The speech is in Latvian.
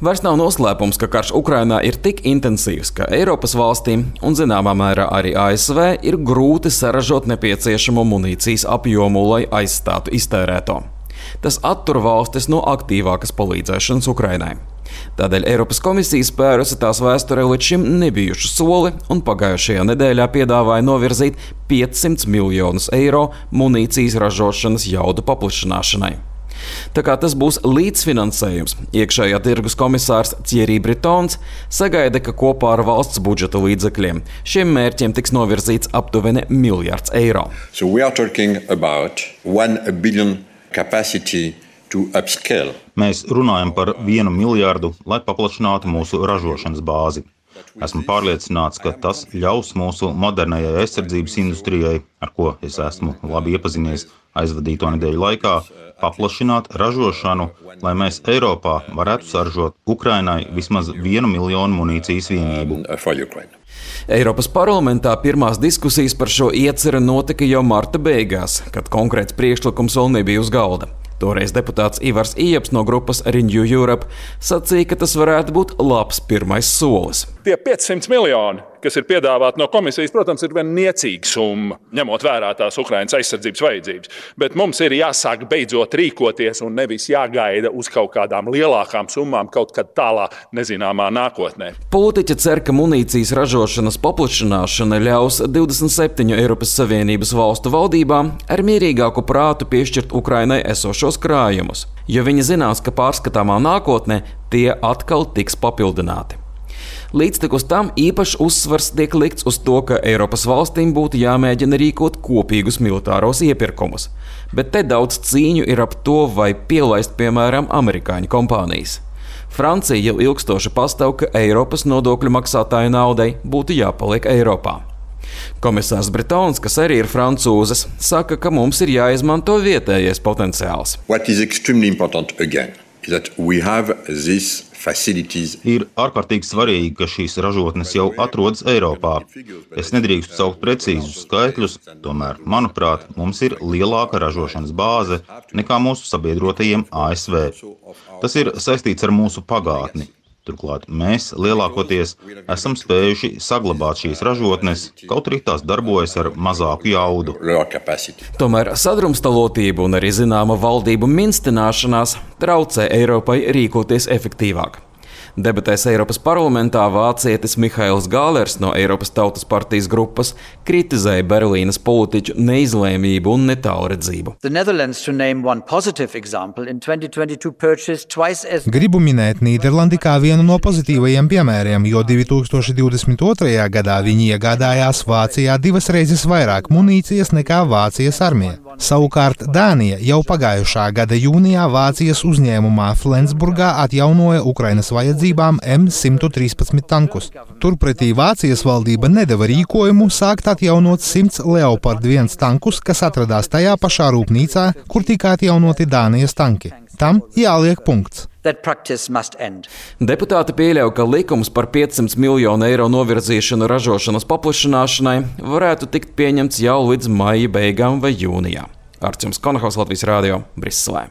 Vairs nav noslēpums, ka karš Ukrainā ir tik intensīvs, ka Eiropas valstīm un zināmā mērā arī ASV ir grūti saražot nepieciešamo munīcijas apjomu, lai aizstātu iztērēto. Tas attur valstis no aktīvākas palīdzēšanas Ukrainai. Tādēļ Eiropas komisija spērusi tās vēsturē līdz šim nebijušu soli un pagājušajā nedēļā piedāvāja novirzīt 500 miljonus eiro munīcijas ražošanas jaudu paplašināšanai. Tā kā tas būs līdzfinansējums, iekšējā tirgus komisārs Thierry Britons sagaida, ka kopā ar valsts budžeta līdzekļiem šiem mērķiem tiks novirzīts aptuveni miljards eiro. So Mēs runājam par vienu miljardu, lai paplašinātu mūsu ražošanas bāzi. Esmu pārliecināts, ka tas ļaus mūsu modernajai aizsardzības industrijai, ar ko es esmu labi iepazinies aizvadīto nedēļu laikā, paplašināt ražošanu, lai mēs Eiropā varētu saražot Ukrainai vismaz vienu miljonu munīcijas vienību. Eiropas parlamentā pirmās diskusijas par šo ieceru notika jau marta beigās, kad konkrēts priekšlikums vēl nebija uz galda. Toreiz deputāts Ivars Ieps no grupas Renew Europe sacīja, ka tas varētu būt labs pirmais solis. Tie 500 miljoni, kas ir piedāvāti no komisijas, protams, ir viena niecīga summa, ņemot vērā tās Ukraiņas aizsardzības vajadzības. Bet mums ir jāsāk beidzot rīkoties un nevis jāgaida uz kaut kādām lielākām summām kaut kad tālā nezināmā nākotnē. Politiķi cer, ka munīcijas ražošanas paplašināšana ļaus 27 Eiropas Savienības valstu valdībām ar mierīgāku prātu piešķirt Ukrainai esošos krājumus, jo viņi zinās, ka pārskatāmā nākotnē tie atkal tiks papildināti. Līdztekus tam īpašs uzsvars tiek likts uz to, ka Eiropas valstīm būtu jāmēģina rīkot kopīgus militāros iepirkumus, bet te daudz cīņu ir ap to, vai pielaist piemēram amerikāņu kompānijas. Francija jau ilgstoši pastāv, ka Eiropas nodokļu maksātāju naudai būtu jāpaliek Eiropā. Komisārs Bretons, kas arī ir francūzis, saka, ka mums ir jāizmanto vietējais potenciāls. Ir ārkārtīgi svarīgi, ka šīs ražotnes jau atrodas Eiropā. Es nedrīkstu saukt precīzus skaitļus, tomēr, manuprāt, mums ir lielāka ražošanas bāze nekā mūsu sabiedrotajiem ASV. Tas ir saistīts ar mūsu pagātni. Turklāt mēs lielākoties esam spējuši saglabāt šīs ražotnes, kaut arī tās darbojas ar mazāku jaudu. Tomēr sadrumstalotība un arī zināma valdību minstināšanās traucē Eiropai rīkoties efektīvāk. Debatēs Eiropas parlamentā vācietis Mihails Gālers no Eiropas Tautas partijas grupas kritizēja Berlīnas politiķu neizlēmību un netālredzību. Gribu minēt Nīderlandi kā vienu no pozitīvajiem piemēriem, jo 2022. gadā viņi iegādājās Vācijā divas reizes vairāk munīcijas nekā Vācijas armija. Savukārt Dānija jau pagājušā gada jūnijā Vācijas uzņēmumā Flensburgā atjaunoja Ukrainas vajadzībām M113 tankus. Turpretī Vācijas valdība nedeva rīkojumu sākt atjaunot 100 Leopard 1 tankus, kas atradās tajā pašā rūpnīcā, kur tika atjaunoti Dānijas tanki. Tam jāliek punkts. Deputāti pieļauj, ka likums par 500 miljonu eiro novirzīšanu ražošanas paplašināšanai varētu tikt pieņemts jau līdz maija beigām vai jūnijā. Arcījums Konahaus Latvijas Rādio Briselē.